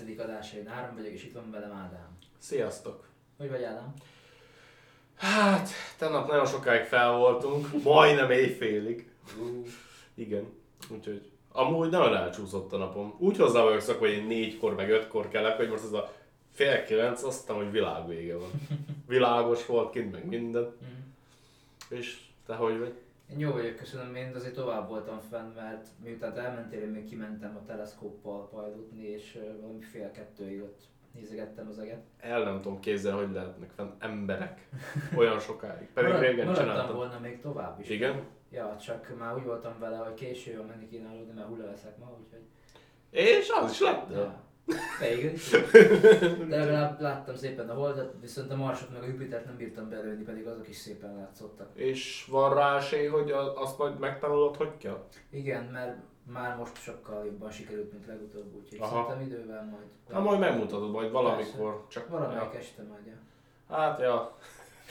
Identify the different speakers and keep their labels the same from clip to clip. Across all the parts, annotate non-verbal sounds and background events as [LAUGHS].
Speaker 1: 9. adása, én Áron vagyok, és itt van velem Ádám.
Speaker 2: Sziasztok!
Speaker 1: Hogy vagy Ádám?
Speaker 2: Hát, tegnap nagyon sokáig fel voltunk, majdnem éjfélig.
Speaker 1: Uh,
Speaker 2: Igen, úgyhogy amúgy nagyon elcsúszott a napom. Úgy hozzá vagyok szokva, hogy én négykor meg ötkor kelek, hogy most ez a fél kilenc, azt hiszem, hogy világvége van. Világos volt kint, meg minden.
Speaker 1: mm.
Speaker 2: És te hogy vagy?
Speaker 1: Én jó vagyok, köszönöm, én azért tovább voltam fenn, mert miután elmentél, én még kimentem a teleszkóppal pajdutni, és valami fél kettőig ott nézegettem az eget.
Speaker 2: El nem tudom képzelni, hogy lehetnek fenn emberek [LAUGHS] olyan sokáig. Pedig
Speaker 1: Marad-
Speaker 2: régen csináltam.
Speaker 1: volna még tovább is.
Speaker 2: Igen?
Speaker 1: Ja, csak már úgy voltam vele, hogy késő menni kéne aludni, mert hulla leszek ma, úgyhogy...
Speaker 2: És az is lett.
Speaker 1: Ja. Igen. De legalább láttam szépen a holdat, viszont a Marsot meg a Jupitert nem bírtam belőni, pedig azok is szépen látszottak.
Speaker 2: És van rá esély, hogy azt majd megtanulod, hogy kell?
Speaker 1: Igen, mert már most sokkal jobban sikerült, mint legutóbb, úgyhogy
Speaker 2: Aha.
Speaker 1: szerintem idővel majd.
Speaker 2: Na majd megmutatod, majd valamikor. Csak
Speaker 1: Valamelyik
Speaker 2: ja.
Speaker 1: este majd, ja.
Speaker 2: Hát ja,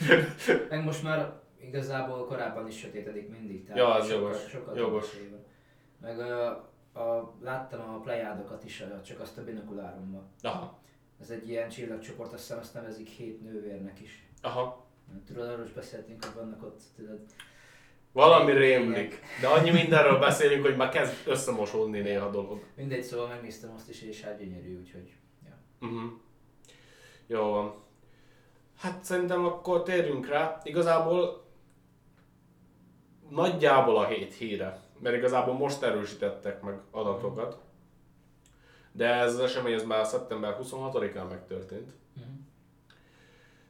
Speaker 2: [LAUGHS]
Speaker 1: Meg most már igazából korábban is sötétedik mindig. Tehát
Speaker 2: Ja, az
Speaker 1: sokkal-
Speaker 2: jogos,
Speaker 1: sokkal
Speaker 2: jogos.
Speaker 1: Meg a, a, láttam a plejádokat is, csak azt a binokuláromban.
Speaker 2: aha,
Speaker 1: Ez egy ilyen csillagcsoport, azt hiszem azt nevezik hét nővérnek is.
Speaker 2: aha.
Speaker 1: Tudod, arról is beszéltünk, hogy vannak ott, tudod,
Speaker 2: Valami rémlik. De annyi mindenről beszélünk, hogy már kezd összemosódni néha a dolog.
Speaker 1: mindegy, szóval megnéztem azt is, és hát gyönyörű, úgyhogy ja.
Speaker 2: Uh-huh. Jó van. Hát szerintem akkor térjünk rá. Igazából nagyjából a hét híre. Mert igazából most erősítettek meg adatokat. De ez az esemény ez már szeptember 26-án megtörtént.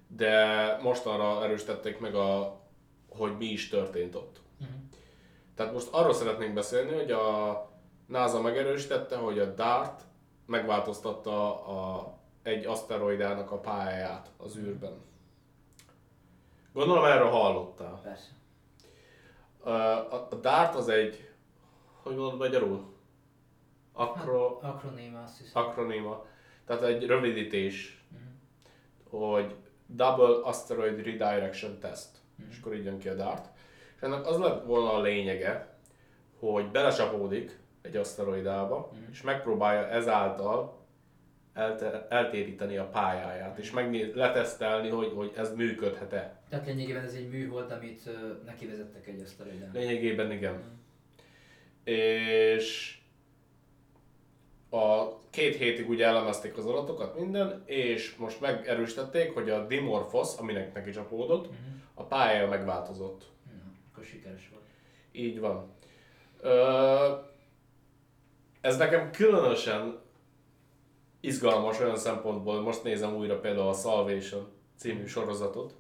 Speaker 2: De mostanra erősítették meg, a, hogy mi is történt ott. Tehát most arról szeretnénk beszélni, hogy a NASA megerősítette, hogy a DART megváltoztatta a, egy aszteroidának a pályáját az űrben. Gondolom erről hallottál.
Speaker 1: Persze.
Speaker 2: A, a, DART az egy, hogy mondod magyarul? Akro,
Speaker 1: Akronéma azt hiszem.
Speaker 2: akroníma. Tehát egy rövidítés,
Speaker 1: Mhm.
Speaker 2: hogy Double Asteroid Redirection Test.
Speaker 1: Mhm.
Speaker 2: És akkor így jön ki a DART. És ennek az lett volna a lényege, hogy belecsapódik egy aszteroidába,
Speaker 1: Mhm.
Speaker 2: és megpróbálja ezáltal elte- eltéríteni a pályáját, és megnéz, letesztelni, hogy, hogy ez működhet-e.
Speaker 1: Tehát lényegében ez egy műhold, amit ö, neki vezettek egy aszteroidán.
Speaker 2: Lényegében igen.
Speaker 1: Mhm.
Speaker 2: És a két hétig ugye elemezték az adatokat minden, és most megerősítették, hogy a Dimorphos, aminek neki csapódott,
Speaker 1: Mhm.
Speaker 2: a pályája megváltozott.
Speaker 1: Na, akkor sikeres volt.
Speaker 2: Így van. Ö, ez nekem különösen izgalmas olyan szempontból, most nézem újra például a Salvation című sorozatot.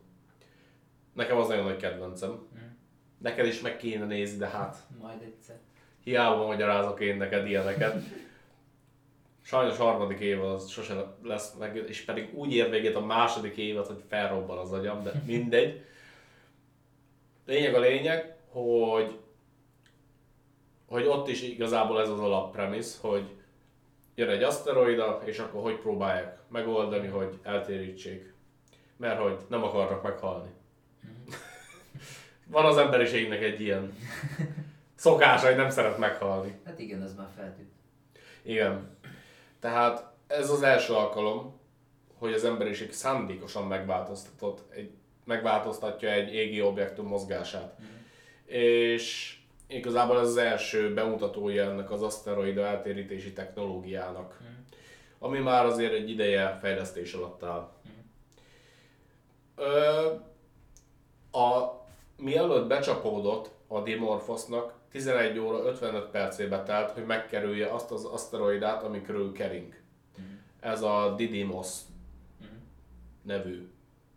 Speaker 2: Nekem az nagyon nagy kedvencem.
Speaker 1: Mhm.
Speaker 2: Neked is meg kéne nézni, de hát [LAUGHS]
Speaker 1: Majd egyszer.
Speaker 2: hiába magyarázok én neked ilyeneket. Sajnos a harmadik évad az sose lesz meg, és pedig úgy ér végét a második évad, hogy felrobban az agyam, de [LAUGHS] mindegy. Lényeg a lényeg, hogy hogy ott is igazából ez az alappremisz, hogy jön egy aszteroida, és akkor hogy próbálják megoldani, hogy eltérítsék. Mert hogy nem akarnak meghalni. [LAUGHS] Van az emberiségnek egy ilyen szokása, hogy nem szeret meghalni.
Speaker 1: Hát igen, ez már feltűnt.
Speaker 2: Igen. Tehát ez az első alkalom, hogy az emberiség szándékosan megváltoztatott egy, megváltoztatja egy égi objektum mozgását. És igazából ez az első bemutatója ennek az aszteroida eltérítési technológiának,
Speaker 1: Mhm.
Speaker 2: ami már azért egy ideje fejlesztés alatt áll. Ö, a, mielőtt becsapódott a Dimorphosnak, 11 óra 55 percébe telt, hogy megkerülje azt az aszteroidát, ami körül kering. Ez a Didymos nevű.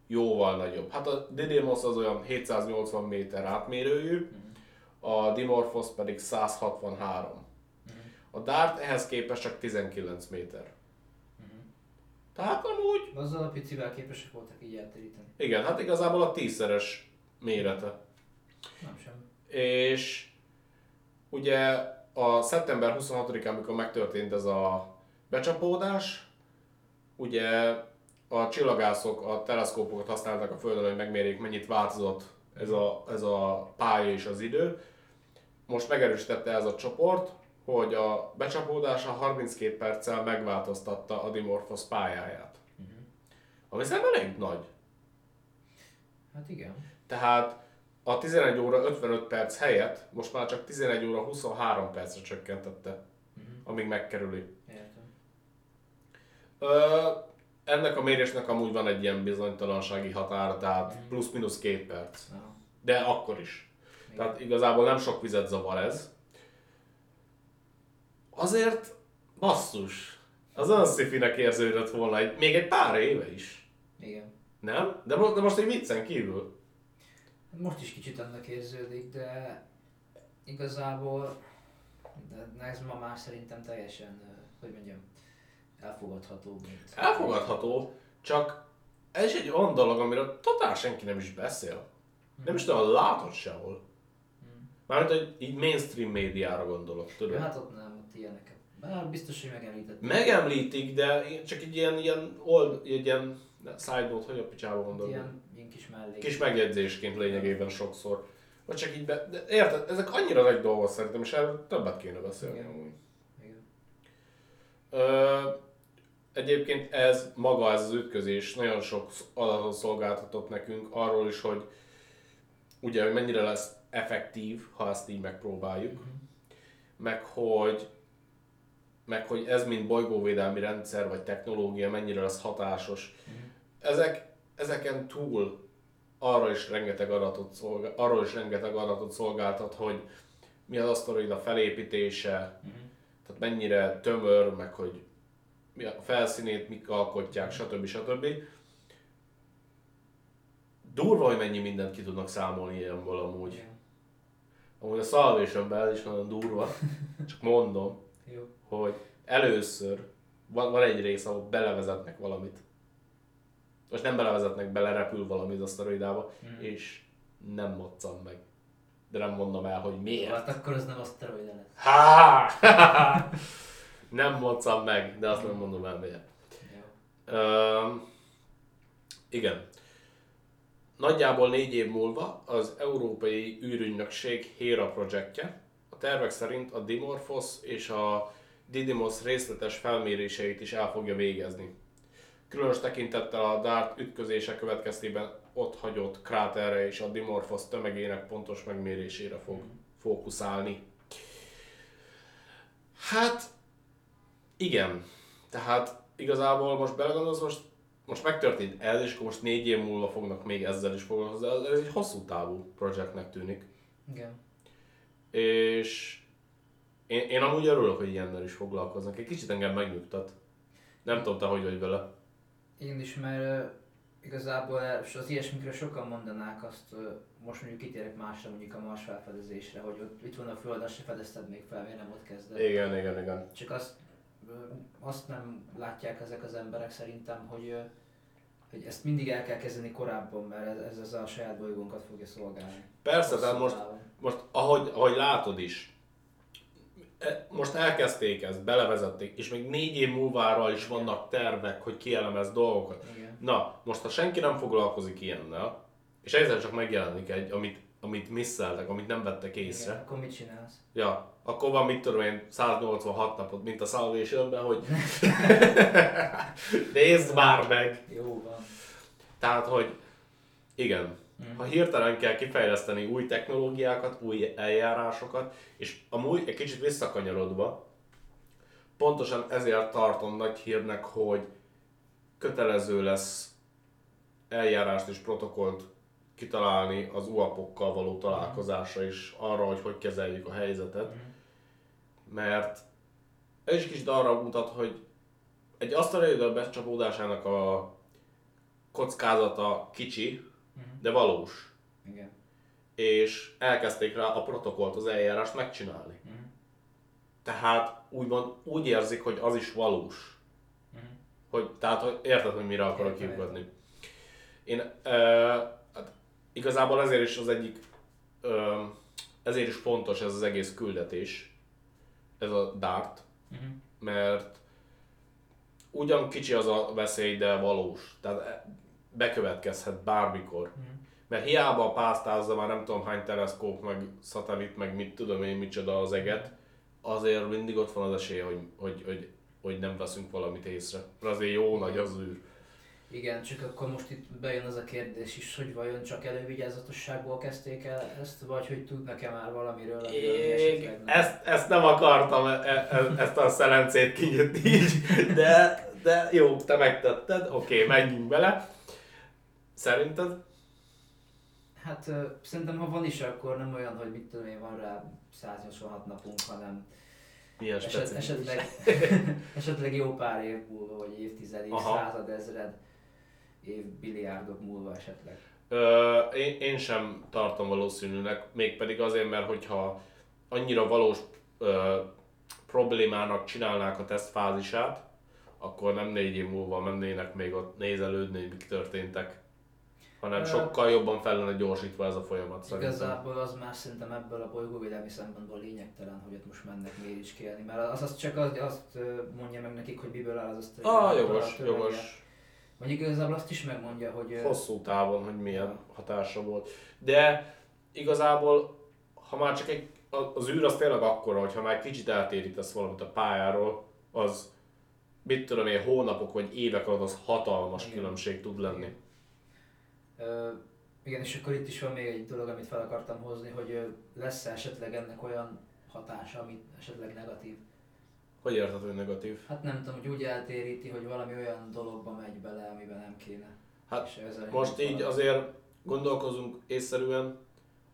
Speaker 2: Jóval nagyobb. Hát a Didymos az olyan 780 méter átmérőjű, a Dimorphos pedig 163. A Dart ehhez képest csak 19 méter. Tehát amúgy,
Speaker 1: Azzal a picivel képesek voltak így eltéríteni.
Speaker 2: igen, hát igazából a tízszeres mérete.
Speaker 1: Nem sem.
Speaker 2: És ugye a szeptember 26-án, amikor megtörtént ez a becsapódás, ugye a csillagászok a teleszkópokat használtak a Földön, hogy megmérjék mennyit változott ez a, ez a pálya és az idő. Most megerősítette ez a csoport, hogy a becsapódása 32 perccel megváltoztatta a Dimorphos pályáját.
Speaker 1: Uh-huh.
Speaker 2: Ami szerintem elég nagy.
Speaker 1: Hát igen.
Speaker 2: Tehát a 11 óra 55 perc helyett most már csak 11 óra 23 percre csökkentette,
Speaker 1: Uh-huh.
Speaker 2: amíg megkerüli.
Speaker 1: Értem.
Speaker 2: Ö, ennek a mérésnek amúgy van egy ilyen bizonytalansági határa, tehát
Speaker 1: Mhm.
Speaker 2: plusz-minusz két perc.
Speaker 1: Aha.
Speaker 2: De akkor is. Tehát igazából nem sok vizet zavar ez. Azért basszus. Az olyan szifinek érződött volna egy, még egy pár éve is.
Speaker 1: Igen.
Speaker 2: Nem? De, mo- de most egy viccen kívül.
Speaker 1: Most is kicsit annak érződik, de igazából de ez ma már szerintem teljesen, hogy mondjam, elfogadható, mint...
Speaker 2: Elfogadható, csak ez is egy olyan dolog, amiről totál senki nem is beszél. Nem is tudom, látod sehol. Mármint, hogy így mainstream médiára gondolok, tudod?
Speaker 1: hát ott nem, ott ilyeneket. Bár biztos, hogy megemlített.
Speaker 2: Megemlítik, de csak egy ilyen, ilyen old, egy ilyen side note, hogy a picsába gondolom.
Speaker 1: Ilyen, ilyen kis mellék.
Speaker 2: Kis megjegyzésként lényegében sokszor. Vagy csak így be... De érted, ezek annyira nagy dolgok szerintem, és erről többet kéne beszélni
Speaker 1: Igen.
Speaker 2: amúgy.
Speaker 1: Igen.
Speaker 2: Ö, egyébként ez, maga ez az ütközés nagyon sok adatot szolgáltatott nekünk arról is, hogy ugye, hogy mennyire lesz effektív, ha ezt így megpróbáljuk, meg hogy meg hogy ez mint bolygóvédelmi rendszer vagy technológia mennyire lesz hatásos.
Speaker 1: Mhm.
Speaker 2: Ezek, ezeken túl arra is rengeteg adatot szolgál, arról is rengeteg adatot szolgáltat, hogy mi az aszteroida felépítése,
Speaker 1: Mhm.
Speaker 2: tehát mennyire tömör, meg hogy mi a felszínét, mik alkotják, stb. stb. Durva, hogy mennyi mindent ki tudnak számolni ilyenből amúgy.
Speaker 1: Igen.
Speaker 2: Amúgy a Salvation Bell is nagyon durva, [LAUGHS] csak mondom,
Speaker 1: Jó.
Speaker 2: hogy először van, van egy rész, ahol belevezetnek valamit. Most nem belevezetnek, belerepül valami az aszteroidába,
Speaker 1: Mhm.
Speaker 2: és nem moccan meg. De nem mondom el, hogy miért.
Speaker 1: Hát akkor az nem aszteroida lesz.
Speaker 2: Há! [LAUGHS] nem moccan meg, de azt nem mondom el miért.
Speaker 1: Jó.
Speaker 2: Öm, igen. Nagyjából négy év múlva az Európai űrügynökség HERA projektje a tervek szerint a Dimorphos és a Didymos részletes felméréseit is el fogja végezni. Különös tekintettel a DART ütközése következtében ott hagyott kráterre és a Dimorphos tömegének pontos megmérésére fog fókuszálni. Hát, igen. Tehát igazából most belegondolsz, most, most megtörtént ez, és most négy év múlva fognak még ezzel is foglalkozni. Ez- egy hosszú távú projektnek tűnik.
Speaker 1: Igen.
Speaker 2: És én, én amúgy örülök, hogy ilyennel is foglalkoznak. Egy kicsit engem megnyugtat. Nem tudom, te hogy vagy vele.
Speaker 1: Én is, mert igazából és az ilyesmikre sokan mondanák azt, most mondjuk kitérek másra, mondjuk a Mars felfedezésre, hogy ott itt van a Föld, azt se fedezted még fel, miért nem ott kezded.
Speaker 2: Igen, igen, igen.
Speaker 1: Csak azt, azt nem látják ezek az emberek szerintem, hogy, hogy ezt mindig el kell kezdeni korábban, mert ez, ez, a saját bolygónkat fogja szolgálni.
Speaker 2: Persze,
Speaker 1: Hosszú
Speaker 2: most, most ahogy, ahogy látod is, e- most elkezdték ezt, belevezették, és még négy év múlvára is vannak tervek, hogy kielemez dolgokat.
Speaker 1: Igen.
Speaker 2: Na, most ha senki nem foglalkozik ilyennel, és egyszer csak megjelenik egy, amit, amit misszeltek, amit nem vettek észre,
Speaker 1: Igen. Akkor mit csinálsz?
Speaker 2: ja, akkor van mit tudom én 186 napot, mint a salvation hogy [LAUGHS] nézd már meg!
Speaker 1: Jó van.
Speaker 2: Tehát, hogy igen,
Speaker 1: Mhm.
Speaker 2: ha hirtelen kell kifejleszteni új technológiákat, új eljárásokat, és amúgy egy kicsit visszakanyarodva, pontosan ezért tartom nagy hírnek, hogy kötelező lesz eljárást és protokollt kitalálni az UAP-okkal való találkozásra is, arra, hogy hogy kezeljük a helyzetet,
Speaker 1: Mhm.
Speaker 2: Mert ez is kicsit arra mutat, hogy egy asztalra becsapódásának a kockázata kicsi,
Speaker 1: Mhm.
Speaker 2: de valós.
Speaker 1: Igen.
Speaker 2: És elkezdték rá a protokollt, az eljárást megcsinálni.
Speaker 1: Mhm.
Speaker 2: Tehát úgymond úgy érzik, hogy az is valós.
Speaker 1: Mhm.
Speaker 2: Hogy, tehát hogy érted, hogy mire akarok kiugodni. Én uh, hát igazából ezért is az egyik, uh, ezért is fontos ez az egész küldetés, ez a DART,
Speaker 1: Mhm.
Speaker 2: mert ugyan kicsi az a veszély, de valós. Tehát bekövetkezhet bármikor.
Speaker 1: Mhm.
Speaker 2: Mert hiába pásztázza már nem tudom hány teleszkóp, meg szatellit, meg mit tudom én micsoda az eget, azért mindig ott van az esély, hogy, hogy, hogy, hogy nem veszünk valamit észre. Mert azért jó nagy az űr.
Speaker 1: Igen, csak akkor most itt bejön az a kérdés is, hogy vajon csak elővigyázatosságból kezdték el ezt, vagy hogy tudnak-e már valamiről, amiről
Speaker 2: ezt, ezt nem akartam, e, e, ezt a szelencét kinyitni így, de, de jó, te megtetted, oké, okay, menjünk bele. Szerinted?
Speaker 1: Hát szerintem ha van is, akkor nem olyan, hogy mit tudom én, van rá 186 napunk, hanem
Speaker 2: Milyen
Speaker 1: eset, esetleg, [LAUGHS] esetleg jó pár év múlva, vagy évtizedig,
Speaker 2: Aha.
Speaker 1: századezred, év billiárdok múlva esetleg.
Speaker 2: Ö, én, én sem tartom valószínűnek, mégpedig azért, mert hogyha annyira valós ö, problémának csinálnák a tesztfázisát, akkor nem négy év múlva mennének még ott nézelődni, hogy mik történtek, hanem
Speaker 1: Ö,
Speaker 2: sokkal jobban fel lenne gyorsítva ez a folyamat szerintem.
Speaker 1: Igazából az már szerintem ebből a bolygóvédelmi szempontból lényegtelen, hogy ott most mennek méricskélni, mert az, az csak az, azt ö, mondja meg nekik, hogy miből áll az azt,
Speaker 2: Ah, jogos, jogos.
Speaker 1: Mondjuk igazából azt is megmondja, hogy
Speaker 2: Hosszú távon, hogy milyen hatása volt. De igazából, ha már csak egy, az űr az tényleg akkora, hogyha már egy kicsit eltérítesz valamit a pályáról, az mit tudom én, hónapok vagy évek alatt az hatalmas
Speaker 1: Igen.
Speaker 2: különbség tud lenni.
Speaker 1: Ö, igen, és akkor itt is van még egy dolog, amit fel akartam hozni, hogy lesz esetleg ennek olyan hatása, amit esetleg negatív.
Speaker 2: Hogy hogy negatív?
Speaker 1: Hát nem tudom, hogy úgy eltéríti, hogy valami olyan dologba megy bele, amiben nem kéne.
Speaker 2: Hát Most így
Speaker 1: valami-
Speaker 2: azért gondolkozunk észszerűen,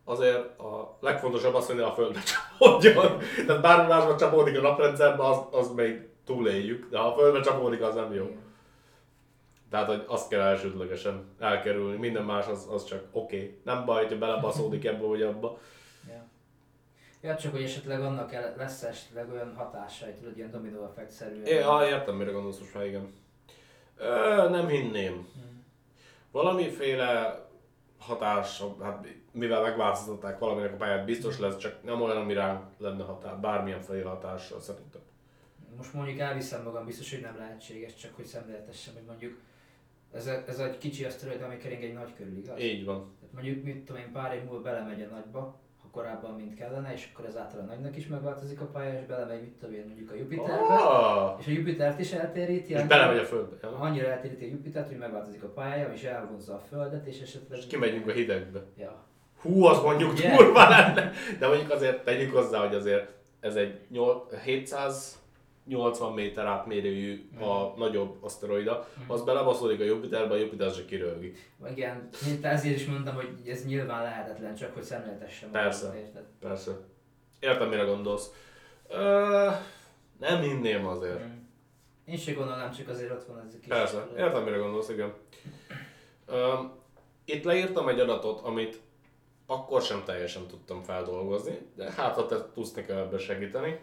Speaker 2: azért a legfontosabb az, hogy ne a Földbe [LAUGHS] csapódjon. Tehát bármi másba csapódik a naprendszerbe, az, az még túléljük, de ha a Földbe csapódik, az nem jó.
Speaker 1: Igen.
Speaker 2: Tehát, hogy azt kell elsődlegesen elkerülni, minden más az, az csak oké. Okay. Nem baj, hogy belebaszódik ebbe vagy abba.
Speaker 1: Ja. Csak hogy esetleg annak el- lesz esetleg olyan hatásai, tudod, ilyen dominó effektszerűen.
Speaker 2: É, ha értem, mire gondolsz most már, igen. Ö, nem hinném.
Speaker 1: Mm.
Speaker 2: Valamiféle hatás, hát mivel megváltoztatták valaminek a pályát, biztos lesz, csak nem olyan, ami ránk lenne hatás, bármilyen féle hatással szerintem.
Speaker 1: Most mondjuk elviszem magam, biztos, hogy nem lehetséges, csak hogy szemléltessem, hogy mondjuk ez, a, ez egy kicsi aszteroid, ami kering egy nagy körül, igaz?
Speaker 2: Így van.
Speaker 1: Tehát mondjuk, mit tudom én, pár év múlva belemegy a nagyba, korábban, mint kellene, és akkor ezáltal a nagynak is megváltozik a pálya, és belemegy, mit tudom én, mondjuk a Jupiterbe,
Speaker 2: oh!
Speaker 1: és a Jupitert is eltéríti.
Speaker 2: És belemegy a Földbe. Ja.
Speaker 1: Annyira eltéríti a Jupitert, hogy megváltozik a pályája, és elvonza a Földet, és esetleg...
Speaker 2: És kimegyünk a hidegbe.
Speaker 1: Ja.
Speaker 2: Hú, az mondjuk
Speaker 1: yeah.
Speaker 2: durva lenne! De mondjuk azért tegyük hozzá, hogy azért ez egy 700 80 méter átmérőjű a mm. nagyobb aszteroida, mm. az belebaszódik a Jupiterbe, a Jupiter se kirölgi.
Speaker 1: Igen, azért is mondtam, hogy ez nyilván lehetetlen, csak hogy szemléletesen
Speaker 2: Persze,
Speaker 1: érted?
Speaker 2: persze. Értem, mire gondolsz. Ö, nem hinném azért.
Speaker 1: Mm. Én sem gondolom, csak azért ott van ez a kis...
Speaker 2: Persze, értem, mire gondolsz, igen. Ö, itt leírtam egy adatot, amit akkor sem teljesen tudtam feldolgozni, de hát ha te tudsz nekem ebben segíteni.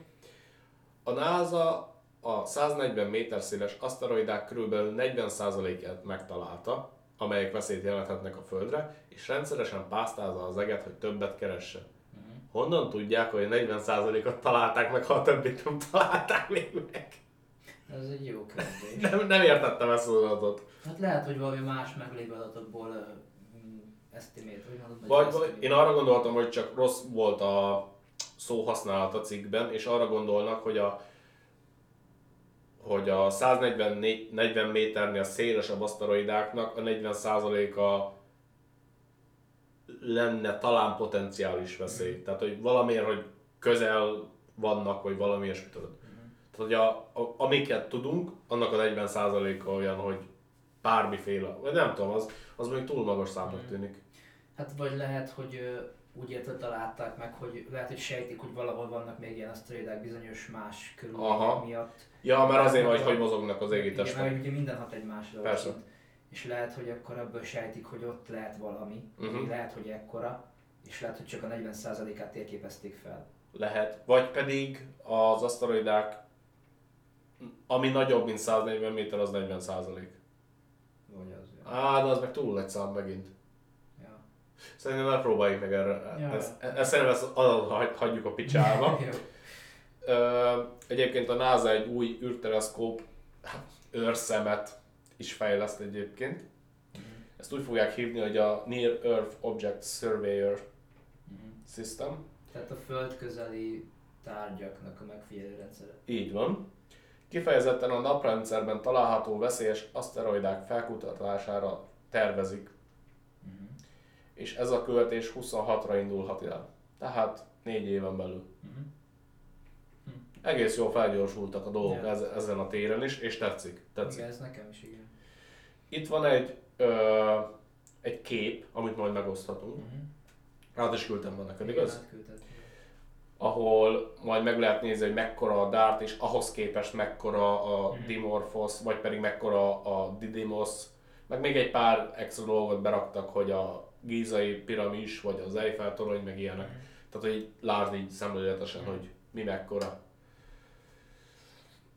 Speaker 2: A NASA a 140 méter széles aszteroidák kb. 40%-át megtalálta, amelyek veszélyt jelenthetnek a Földre, és rendszeresen pásztázza az eget, hogy többet keressen.
Speaker 1: Mhm.
Speaker 2: Honnan tudják, hogy a 40%-ot találták meg, ha a többit nem találták még meg?
Speaker 1: Ez egy jó kérdés. [LAUGHS]
Speaker 2: Nem, nem értettem ezt az adatot.
Speaker 1: Hát lehet, hogy valami más meglévő adatokból uh, estimate, hogy mondod,
Speaker 2: Vagy, vagy én arra gondoltam, hogy csak rossz volt a szó használat a cikkben, és arra gondolnak, hogy a hogy a 140 40 méternél szélesebb aszteroidáknak a 40%-a lenne talán potenciális veszély. Tehát, hogy valamiért, hogy közel vannak, vagy valami ilyesmi tudod. Tehát, hogy a, a, amiket tudunk, annak a 40%-a olyan, hogy bármiféle, vagy nem tudom, az, az még túl magas számnak tűnik.
Speaker 1: Hát vagy lehet, hogy úgy érted találták meg, hogy lehet, hogy sejtik, hogy valahol vannak még ilyen aszteroidák bizonyos más körülmények miatt.
Speaker 2: Ja, mert azért vagy, hogy mozognak az
Speaker 1: Igen,
Speaker 2: égitestek.
Speaker 1: mert ugye minden hat egymásra.
Speaker 2: Persze.
Speaker 1: odakint. És lehet, hogy akkor ebből sejtik, hogy ott lehet valami, uh-huh. lehet, hogy ekkora, és lehet, hogy csak a 40%-át térképezték fel.
Speaker 2: Lehet. Vagy pedig az aszteroidák, ami nagyobb, mint 140 méter, az 40 százalék.
Speaker 1: Vagy az.
Speaker 2: Á, de az meg túl nagy szám megint. Szerintem ne próbáljuk meg erre.
Speaker 1: Ja.
Speaker 2: Ezt, ezt szerintem ezt hagy- hagyjuk a picsába. [LAUGHS] Egyébként a NASA egy új űrteleszkóp hát, őrszemet is fejleszt egyébként. Ezt úgy fogják hívni, hogy a Near Earth Object Surveyor
Speaker 1: Mhm.
Speaker 2: System.
Speaker 1: Tehát a föld közeli tárgyaknak a megfigyelő rendszere.
Speaker 2: Így van. Kifejezetten a naprendszerben található veszélyes aszteroidák felkutatására tervezik,
Speaker 1: Uh-huh.
Speaker 2: És ez a követés 26-ra indulhat el. Tehát négy éven belül.
Speaker 1: Uh-huh.
Speaker 2: Egész jól felgyorsultak a dolgok
Speaker 1: Ja.
Speaker 2: ez, ezen a téren is, és tetszik. tetszik.
Speaker 1: Igen, ez nekem is igen.
Speaker 2: Itt van egy, ö, egy kép, amit majd megoszthatunk.
Speaker 1: Uh-huh.
Speaker 2: Át is küldtem van neked,
Speaker 1: Igen,
Speaker 2: igaz?
Speaker 1: átküldted.
Speaker 2: ahol majd meg lehet nézni, hogy mekkora a Dart, és ahhoz képest mekkora a
Speaker 1: Mhm.
Speaker 2: Dimorphos, vagy pedig mekkora a Didymos, meg még egy pár extra dolgot beraktak, hogy a Gízai piramis, vagy az Eiffel torony, meg ilyenek.
Speaker 1: Mhm.
Speaker 2: Tehát, hogy lásd így szemléletesen, hogy mi mekkora.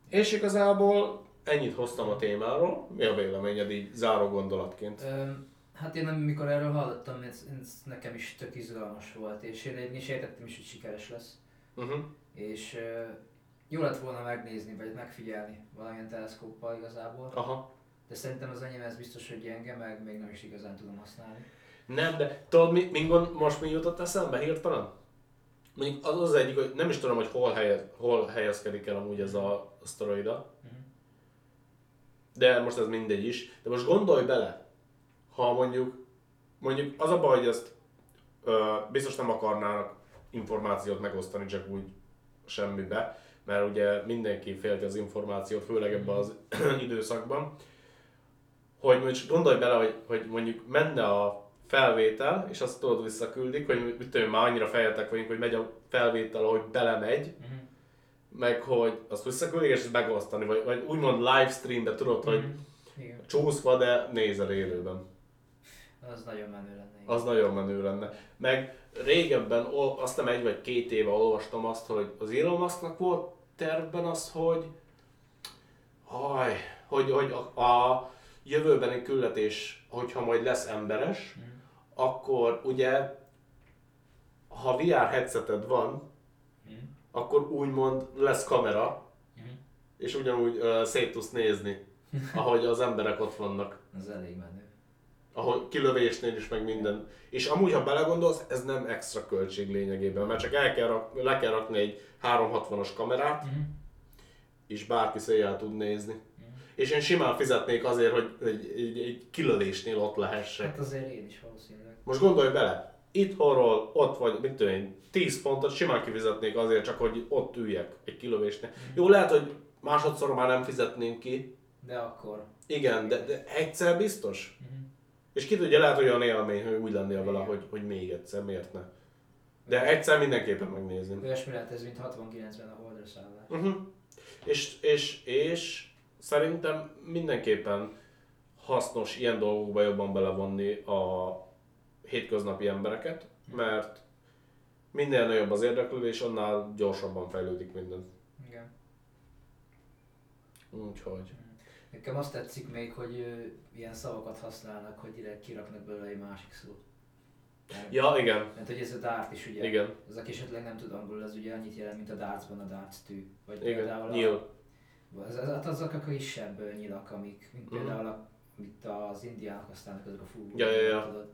Speaker 2: És igazából ennyit hoztam a témáról. Mi a véleményed így záró gondolatként?
Speaker 1: Hát én amikor erről hallottam, ez, ez nekem is tök izgalmas volt, és én, én is értettem is, hogy sikeres lesz.
Speaker 2: Uh-huh.
Speaker 1: És ö, jó lett volna megnézni, vagy megfigyelni valamilyen teleszkóppal igazából.
Speaker 2: Aha.
Speaker 1: De szerintem az enyém ez biztos, hogy gyenge, meg még nem is igazán tudom használni.
Speaker 2: Nem, de tudod, mi, mi gond, most mi jutott eszembe hirtelen? Mondjuk az az egyik, hogy nem is tudom, hogy hol, helye, hol helyezkedik el amúgy ez a aszteroida.
Speaker 1: Mhm.
Speaker 2: De most ez mindegy is. De most gondolj bele, ha mondjuk, mondjuk az a baj, hogy ezt ö, biztos nem akarnának információt megosztani csak úgy semmibe, mert ugye mindenki félti az információt, főleg ebben az [CLEARS THROAT] időszakban, hogy most gondolj bele, hogy, hogy mondjuk menne a felvétel, és azt tudod visszaküldik, hogy mit tudom, már annyira fejetek vagyunk, hogy megy a felvétel, ahogy belemegy,
Speaker 1: Mhm.
Speaker 2: meg hogy azt visszaküldik, és ezt megosztani, vagy, vagy úgymond livestreambe tudod, hogy
Speaker 1: Mhm. Igen,
Speaker 2: csúszva, de nézel élőben.
Speaker 1: az nagyon menő lenne. igen.
Speaker 2: Az nagyon menő lenne. Meg régebben, azt nem egy vagy két éve olvastam azt, hogy az Elon Musknak volt tervben az, hogy haj, hogy, hogy a, a jövőbeni küldetés, hogyha majd lesz emberes,
Speaker 1: Mhm.
Speaker 2: Akkor ugye, ha VR headseted van,
Speaker 1: Mhm.
Speaker 2: akkor úgymond lesz kamera,
Speaker 1: Mhm.
Speaker 2: és ugyanúgy uh, szét tudsz nézni, [LAUGHS] ahogy az emberek ott vannak.
Speaker 1: Az elég menő.
Speaker 2: Ahogy kilövésnél is, meg minden. És amúgy, ha belegondolsz, ez nem extra költség lényegében, mert csak el kell rak, le kell rakni egy 360-as kamerát,
Speaker 1: Mhm.
Speaker 2: és bárki széjjel tud nézni. És én simán fizetnék azért, hogy egy, egy, egy kilövésnél ott lehessek.
Speaker 1: Hát azért én is valószínűleg.
Speaker 2: Most gondolj bele, itthonról ott vagy, mit tudom én, 10 fontot simán kifizetnék azért, csak hogy ott üljek egy kilövésnél. Jó, lehet, hogy másodszor már nem fizetnénk ki,
Speaker 1: De akkor.
Speaker 2: igen, de, de egyszer biztos.
Speaker 1: Mhm.
Speaker 2: És ki tudja, lehet olyan élmény, hogy úgy lennél vele, hogy, hogy még egyszer, miért ne. De egyszer mindenképpen megnézném.
Speaker 1: Olyasmi lehet ez, mint 69-ben a Holdra szállás.
Speaker 2: Uh-huh. És, és, és szerintem mindenképpen hasznos ilyen dolgokba jobban belevonni a hétköznapi embereket, mert minél nagyobb az érdeklődés, annál gyorsabban fejlődik minden.
Speaker 1: Igen.
Speaker 2: Úgyhogy.
Speaker 1: Nekem azt tetszik még, hogy ilyen szavakat használnak, hogy direkt kiraknak belőle egy másik szót. Mert,
Speaker 2: Ja, igen,
Speaker 1: mert hogy ez a dart is ugye,
Speaker 2: igen,
Speaker 1: az aki esetleg nem tud angolul, az ugye annyit jelent, mint a dartsban a darts tű. Vagy
Speaker 2: igen,
Speaker 1: például a. az, az, az, azok a kisebb nyilak, amik, mint
Speaker 2: Mhm.
Speaker 1: például a, amit az indiánok használnak, azok a fúró.
Speaker 2: Ja, ja, ja.
Speaker 1: Tudod?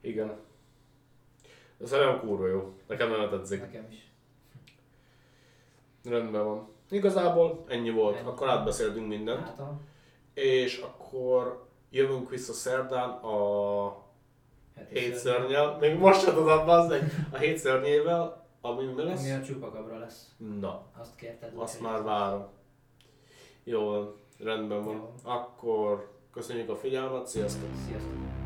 Speaker 2: Igen. Ez olyan kurva jó. Nekem nagyon tetszik.
Speaker 1: Nekem is.
Speaker 2: Rendben van. Igazából ennyi volt.
Speaker 1: Ennyi.
Speaker 2: Akkor átbeszéltünk mindent.
Speaker 1: Látom.
Speaker 2: És akkor jövünk vissza szerdán a
Speaker 1: Hát
Speaker 2: hét szörnyel. Még most sem tudom, bazdmeg. A hét szörnyével, ami mi lesz?
Speaker 1: a csupakabra lesz?
Speaker 2: Na,
Speaker 1: Azt kérted?
Speaker 2: azt már várom. Jó, rendben van.
Speaker 1: Jó.
Speaker 2: Akkor köszönjük a figyelmet, sziasztok!
Speaker 1: Sziasztok!